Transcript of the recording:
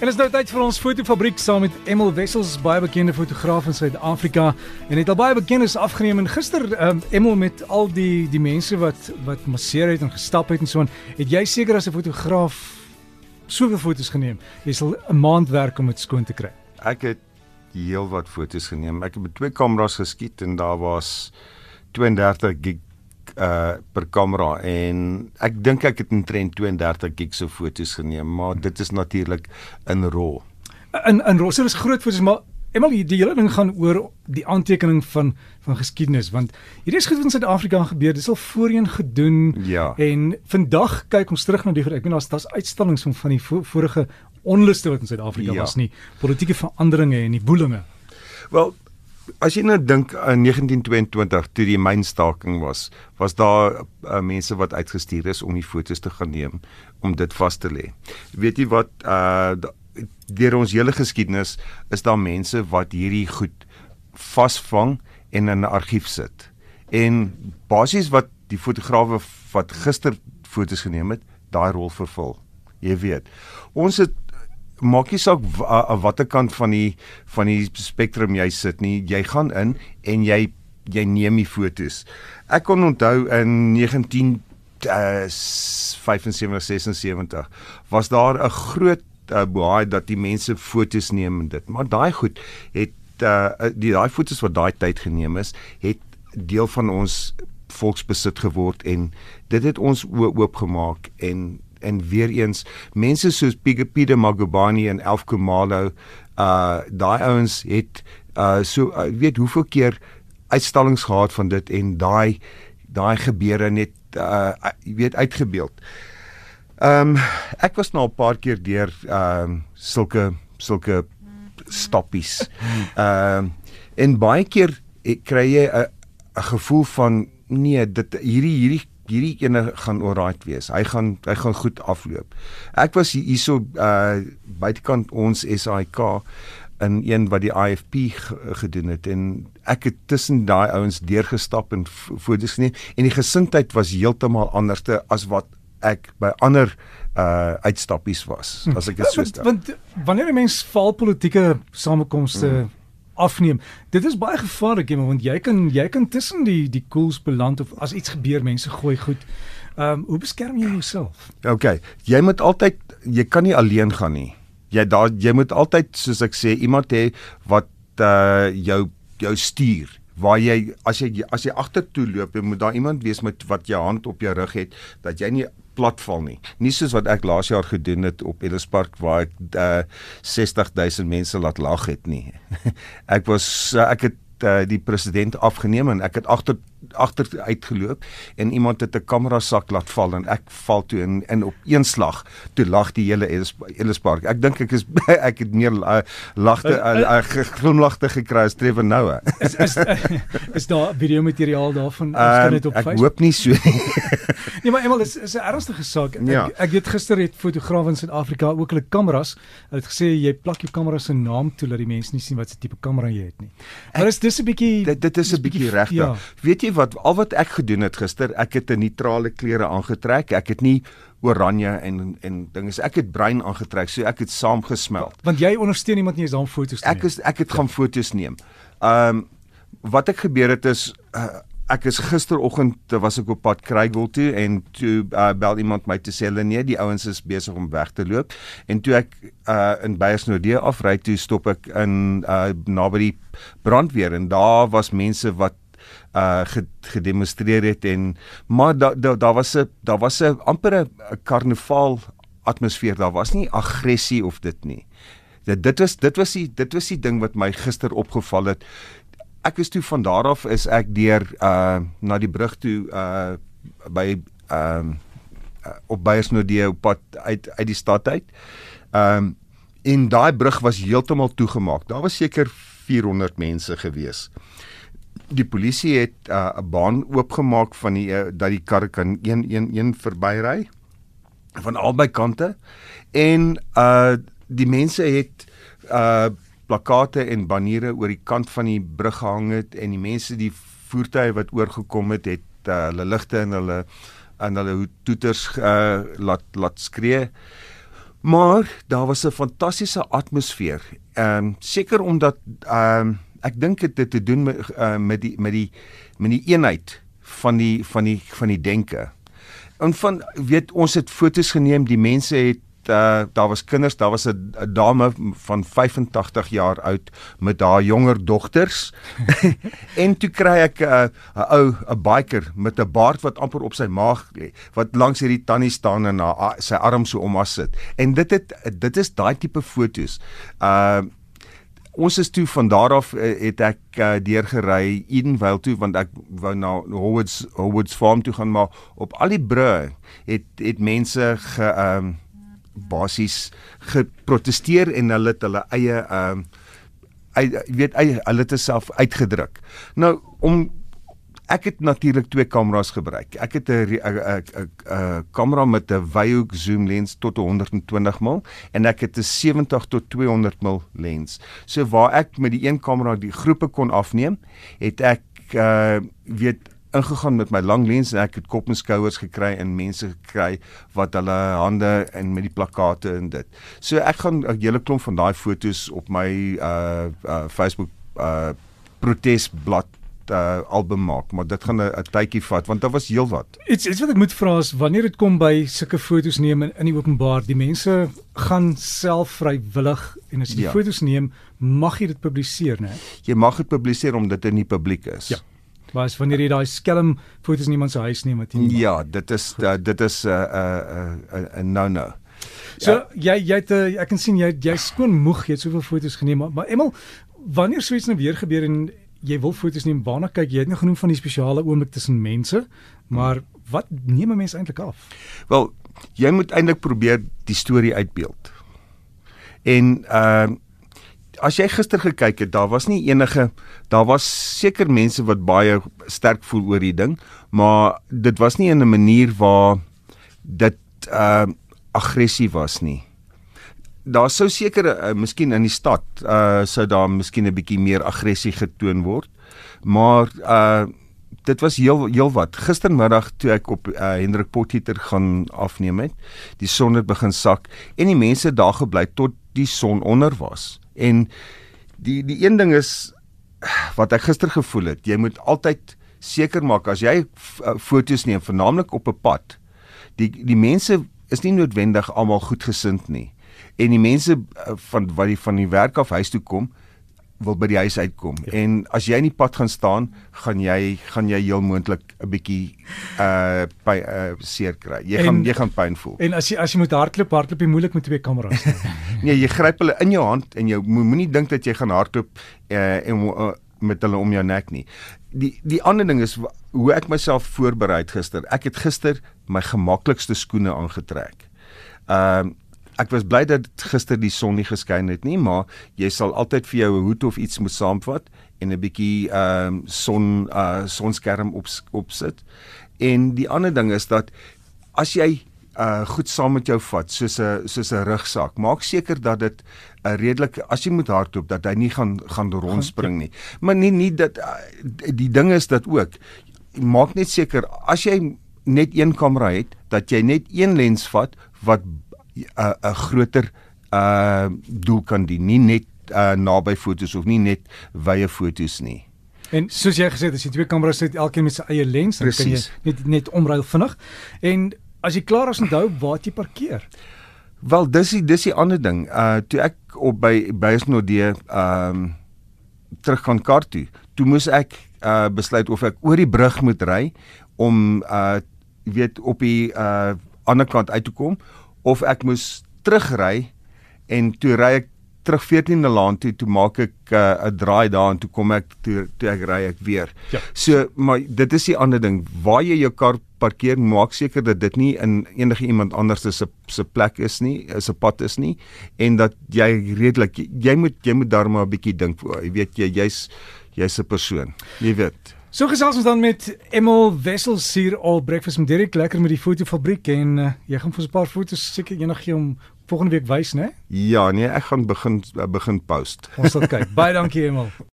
En is nou tyd vir ons fotofabriek saam met Emil Wessels, baie bekende fotograaf in Suid-Afrika en het al baie bekendes afgeneem en gister um, Emil met al die die mense wat wat masseer het en gestap het en so aan, het jy seker as 'n fotograaf soveel foto's geneem. Jy sal 'n maand werk om dit skoon te kry. Ek het heel wat foto's geneem. Ek het met twee kameras geskiet en daar was 32 gig uh per kamera en ek dink ek het omtrent 32 gig se foto's geneem, maar dit is natuurlik in RAW. In in RAW is groot foto's, maar eenmal die, hele ding gaan oor die aantekening van van geskiedenis want hierdie is goed in Suid-Afrika gebeur. Dit is al voorheen gedoen ja. en vandag kyk ons terug na die ek bedoel daar's daar's uitstallings van van die vo vorige onluste wat in Suid-Afrika ja. was nie, politieke veranderinge en die boelinge. Wel, as jy nou dink in 1922 toe die mynstaking was, was daar uh, mense wat uitgestuur is om die fotos te gaan neem om dit vas te lê. Weet jy wat uh deur ons hele geskiedenis is daar mense wat hierdie goed vasvang en in 'n argief sit. En basies wat die fotograwe wat gister fotos geneem het, daai rol vervul. Jy weet. Ons het maak nie saak aan watter kant van die van die spektrum jy sit nie, jy gaan in en jy jy neem die fotos. Ek kon onthou in 19 uh, 75 76 was daar 'n groot uh, boei dat die mense fotos neem en dit. Maar daai goed het uh, die daai fotos wat daai tyd geneem is, het deel van ons volksbesit geword en dit het ons oopgemaak en en weer eens mense soos Pieter Magubani en Elf Kumalo uh daai ouens het uh so uh, weet hoeveel keer uitstallings gehad van dit en daai daai gebeure net uh jy weet uitgebeeld. Ehm um, ek was nou 'n paar keer deur ehm um, sulke sulke stoppies. Ehm um, en baie keer kry jy 'n 'n gevoel van nee, dit hierdie hierdie hierdie ene gaan alright wees. Hy gaan hy gaan goed afloop. Ek was hierso uh buitekant ons SAIK in een wat die IFP gedoen het en ek het tussen daai ouens deurgestap en foto's geneem en die gesindheid was heeltemal anderste as wat ek by ander uh uitstappies was as ek dit so stel. Want, want wanneer 'n mens val politieke samekomste hmm afneem. Dit is baie gevaarlik, want jy kan jy kan tussen die die koels beland of as iets gebeur, mense gooi goed. Ehm um, hoe beskerm jy jouself? OK, jy moet altyd jy kan nie alleen gaan nie. Jy daar jy moet altyd soos ek sê iemand hê wat uh jou jou stuur waar jy as jy as jy agtertoe loop, moet daar iemand wees met wat jou hand op jou rug het dat jy nie platval nie. Nie soos wat ek laas jaar gedoen het op Ellis Park waar ek uh, 60000 mense laat lag het nie. ek was uh, ek het uh, die president afgeneem en ek het agter agter uitgeloop en iemand het 'n kamera sak laat val en ek val toe in in op een slag toe lag die hele Ellis Park. Ek dink ek is ek het meer uh, lagte uh, uh, glimlagte gekry as Trevor Noah. is is is daar video materiaal daarvan ons kan dit op Facebook. Ek hoop nie so nie. nee, maar eenmal is is 'n ernstige saak. Ek, ja. ek weet gister het fotograaf in Suid-Afrika ook hulle kameras. Hulle het gesê jy plak jou kamera se naam toe dat die mense nie sien wat se tipe kamera jy het nie. Maar ek, is dis 'n bietjie dit, dit is 'n bietjie regte. Ja. Weet jy wat al wat ek gedoen het gister, ek het 'n neutrale klere aangetrek. Ek het nie oranje en en dinge. Ek het bruin aangetrek, so ek het saamgesmelt. Want jy ondersteun iemand nie eens om foto's te neem. Ek is ek het gaan foto's neem. Ehm um, wat ek gebeur het is uh, ek is gisteroggend was ek op pad Krygel toe en toe uh, bel iemand my te sê hulle nee, die ouens is besig om weg te loop. En toe ek uh, in Beyersnodie afry toe stop ek in uh, naby die brandweer en daar was mense wat uh gedemonstreer het en maar daar daar da was 'n daar was 'n amper 'n karnaval atmosfeer. Daar was nie aggressie of dit nie. Dit dit was dit was die dit was die ding wat my gister opgeval het. Ek is toe van daar af is ek deur uh na die brug toe uh by ehm uh, op Beyersnodie op pad uit uit die stad uit. Ehm um, en daai brug was heeltemal toegemaak. Daar was seker 400 mense gewees die polisie het 'n uh, baan oopgemaak van die uh, dat die karre kan een een een verbyry van albei kante en uh die mense het uh plakate en baniere oor die kant van die brug gehang het en die mense die voertuie wat oorgekom het het uh, hulle ligte en hulle en hulle toeters uh laat laat skree Maar daar was 'n fantastiese atmosfeer. Ehm um, seker omdat ehm um, ek dink dit het te doen met uh, met die met die met die eenheid van die van die van die denke. En van weet ons het fotos geneem, die mense het uh, daar was kinders, daar was 'n dame van 85 jaar oud met haar jonger dogters. en toe kry ek 'n uh, 'n ou 'n biker met 'n baard wat amper op sy maag lê, wat langs hierdie tannie staan en haar sy arm so om haar sit. En dit het dit is daai tipe fotos. Uh Ons is toe van daar af het ek uh, deurgery Edenvale toe want ek wou na Howard's Howard's Farm toe gaan maar op al die brûe het het mense ge ehm um, basies geprotesteer en hulle het hulle eie ehm uh, weet eie, hulle het self uitgedruk. Nou om ek het natuurlik twee kameras gebruik. Ek het 'n 'n kamera met 'n wyhoek zoom lens tot 120 mm en ek het 'n 70 tot 200 mm lens. So waar ek met die een kamera die groepe kon afneem, het ek uh weet ingegaan met my lang lens en ek het kop en skouers gekry en mense gekry wat hulle hande en met die plakate en dit. So ek gaan 'n hele klomp van daai fotos op my uh uh Facebook uh protesblad uh album maak, maar dit gaan 'n tydjie vat want daar was heelwat. Iets iets wat ek moet vra is wanneer dit kom by sulke fotos neem in, in die openbaar, die mense gaan self vrywillig en as jy die ja. fotos neem, mag jy dit publiseer, né? Jy mag dit publiseer omdat dit in die publiek is. Ja was wanneer jy daai skelm foto's in iemand se huis neem wat jy Ja, dit is uh, dit is 'n uh, 'n 'n uh, no no. So ja. jy jy het ek kan sien jy jy skoon moeg jy het soveel foto's geneem maar, maar Emel wanneer so iets nou weer gebeur en jy wil foto's neem waarna kyk jy het nou genoem van die spesiale oomblik tussen mense maar wat neem 'n mens eintlik af? Wel jy moet eintlik probeer die storie uitbeeld. En ehm uh, as jy gister gekyk het, daar was nie enige daar was seker mense wat baie sterk voel oor die ding, maar dit was nie in 'n manier waar dit uh aggressie was nie. Daar sou seker uh, miskien in die stad uh sou daar miskien 'n bietjie meer aggressie getoon word, maar uh dit was heel heel wat. Gistermiddag toe ek op uh, Hendrik Potgieter gaan afneem het, die son het begin sak en die mense daar gebly tot die son onder was. En die die een ding is wat ek gister gevoel het, jy moet altyd seker maak as jy foto's neem, veralnik op 'n pad. Die die mense is nie noodwendig almal goedgesind nie. En die mense uh, van wat die van die werk af huis toe kom, wil by die huis uitkom. Ja. En as jy in die pad gaan staan, gaan jy gaan jy heel moontlik 'n bietjie uh by uh seer kry. Jy en, gaan jy gaan pyn voel. En as jy as jy moet hardloop, hardloop jy moeilik met twee kameras. nee, jy gryp hulle in jou hand en jy moenie dink dat jy gaan hardloop uh en uh, met hulle om jou nek nie. Die die ander ding is hoe ek myself voorberei gister. Ek het gister my gemaklikste skoene aangetrek. Ehm uh, ek was bly dat gister die son nie geskyn het nie, maar jy sal altyd vir jou 'n hoed of iets moet saamvat en 'n bietjie ehm um, son uh sonskerm op opsit. En die ander ding is dat as jy uh goed saam met jou vat soos 'n soos 'n rugsak. Maak seker dat dit 'n uh, redelike as jy moet hardloop dat hy nie gaan gaan rondspring nie. Maar nie nie dat uh, die ding is dat ook maak net seker as jy net een kamera het dat jy net een lens vat wat 'n 'n groter uh doel kan dien, nie net uh naby fotos of nie net wye fotos nie. En soos jy gesê het, as jy twee kameras het, elkeen met sy eie lens, dan kan jy net net omruil vinnig. En as jy klaar is onthou waar jy parkeer. Wel, dis die dis die ander ding. Uh toe ek op by Bysnodee ehm um, terug gaan kar toe, toe moes ek uh besluit of ek oor die brug moet ry om uh weet op die uh ander kant uit te kom of ek moes terugry en toe ry ek terug 14de laan toe toe maak ek uh, 'n uh, draai daar en toe kom ek toe toe ek ry ek weer. Ja. So maar dit is die ander ding waar jy jou kar parkeer maak seker dat dit nie in enige iemand anders se se plek is nie, is 'n pad is nie en dat jy redelik jy moet jy moet daar maar 'n bietjie dink. Jy weet jy jy's jy's 'n persoon. Jy weet. So gesels ons dan met Emil Wessels hier al breakfast met Derek lekker met die fotofabriek en uh, jy gaan vir 'n paar foto's seker eendag gee om volgende week wys, né? Ja, nee, ek gaan begin begin post. Ons sal kyk. Baie dankie Emil.